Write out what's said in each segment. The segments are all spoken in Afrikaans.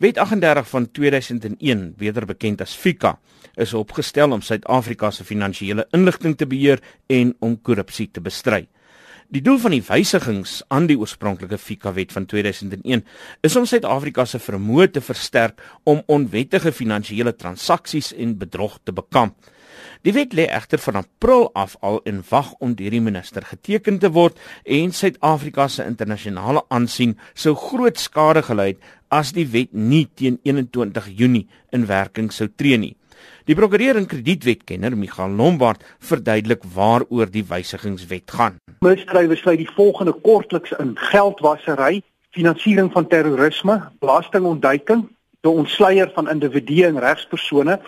Wet 38 van 2001, beter bekend as FICA, is opgestel om Suid-Afrika se finansiële inligting te beheer en om korrupsie te bestry. Die doel van die wysigings aan die oorspronklike FICA-wet van 2001 is om Suid-Afrika se vermoë te versterk om onwettige finansiële transaksies en bedrog te bekamp. Die wet lê egter van April af al in wag om deur die minister geteken te word en Suid-Afrika se internasionale aansien sou groot skade gely het as die wet nie teen 21 Junie in werking sou tree nie. Die prokureur en kredietwetkenner Michael Lombard verduidelik waaroor die wysigingswet gaan. Misdrywe sluit die volgende kortliks in: geldwasery, finansiering van terrorisme, belastingontduiking, die ontsluier van individue en regspersone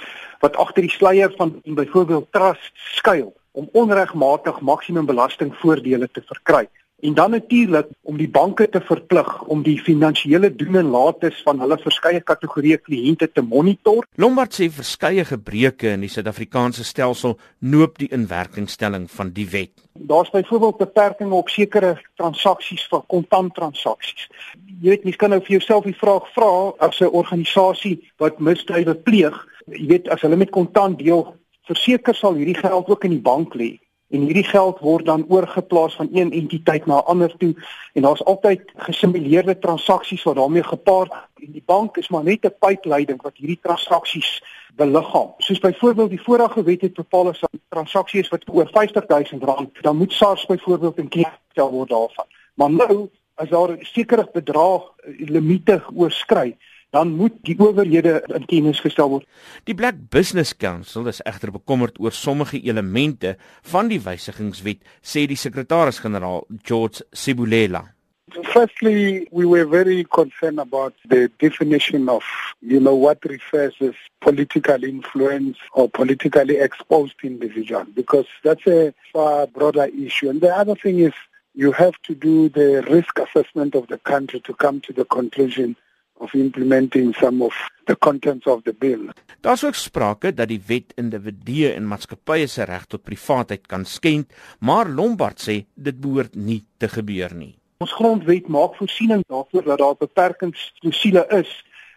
wat agter die sluier van byvoorbeeld trust skuil om onregmatig maksimum belastingvoordele te verkry en dan natuurlik om die banke te verplig om die finansiële doen en lates van hulle verskeie kategorieë kliënte te monitor. Lombard sê verskeie gebreke in die Suid-Afrikaanse stelsel noop die inwerkingstelling van die wet. Daar's byvoorbeeld beperkings op sekere transaksies vir kontanttransaksies. Jy weet, mens kan nou vir jouself die vraag vra as 'n organisasie wat misdrywe pleeg, jy weet as hulle met kontant deel, verseker sal hierdie geld ook in die bank lê en hierdie geld word dan oorgeplaas van een entiteit na 'n ander toe en daar's altyd gesimuleerde transaksies wat daarmee gepaard en die bank is maar net 'n pypleiding wat hierdie transaksies beliggaam. Soos byvoorbeeld die vorige wet het bepaal as 'n transaksie is wat oor R50000 dan moet SARS byvoorbeeld in kennis gestel word daarvan. Maar nou as daar 'n sekere bedrag limite oorskry dan moet die owerhede in kennis gestel word. Die Black Business Council is egter bekommerd oor sommige elemente van die wysigingswet, sê die sekretaris-generaal George Sibulela. Firstly, we were very concerned about the definition of, you know, what refers as political influence or politically exposed individual, because that's a far broader issue. And the other thing is you have to do the risk assessment of the country to come to the conclusion of implementing some of the contents of the bill. Daar's ook sprake dat die wet individue en maatskappye se reg tot privaatheid kan skend, maar Lombard sê dit behoort nie te gebeur nie. Ons grondwet maak voorsiening daarvoor dat daar beperkingsklausule is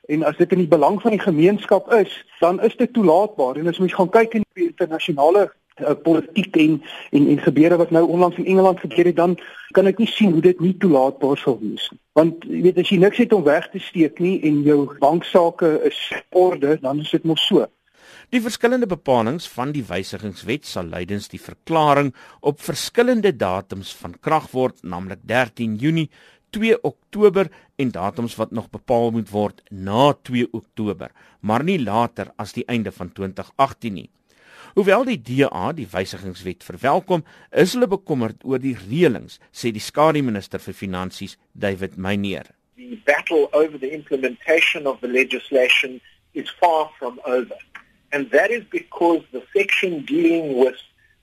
en as dit in die belang van die gemeenskap is, dan is dit toelaatbaar en as mens gaan kyk in die internasionale uh, politiek en en en gebeure wat nou onlangs in Engeland gebeur het dan kan ek nie sien hoe dit nie toelaatbaar sou wees nie. Want jy weet as jy niks het om weg te steek nie en jou banksaake is orde, dan is dit mos so. Die verskillende bepalinge van die wysigingswet sal lydens die verklaring op verskillende datums van krag word, naamlik 13 Junie 2 Oktober en datums wat nog bepaal moet word na 2 Oktober, maar nie later as die einde van 2018 nie. Hoewel die DA die wysigingswet verwelkom, is hulle bekommerd oor die reëlings, sê die skare minister vir finansies, David Meyer. The battle over the implementation of the legislation is far from over. And that is because the section dealing with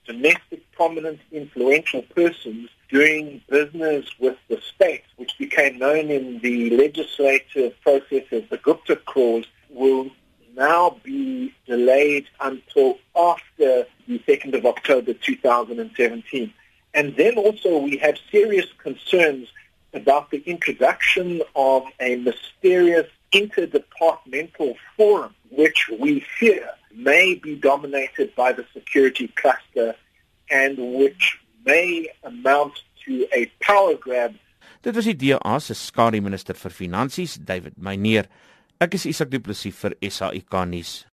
domestic prominent influential persons doing business with the state, which became known in the legislative process as the Gupta clause, will now be delayed until after the 2nd of October 2017. And then also we have serious concerns about the introduction of a mysterious interdepartmental forum, which we fear may be dominated by the security cluster and which may amount to a power grab. Dit was die DA se skare minister vir finansies, David Meyer. Ek is Isak Du Plessis vir SAK nuus.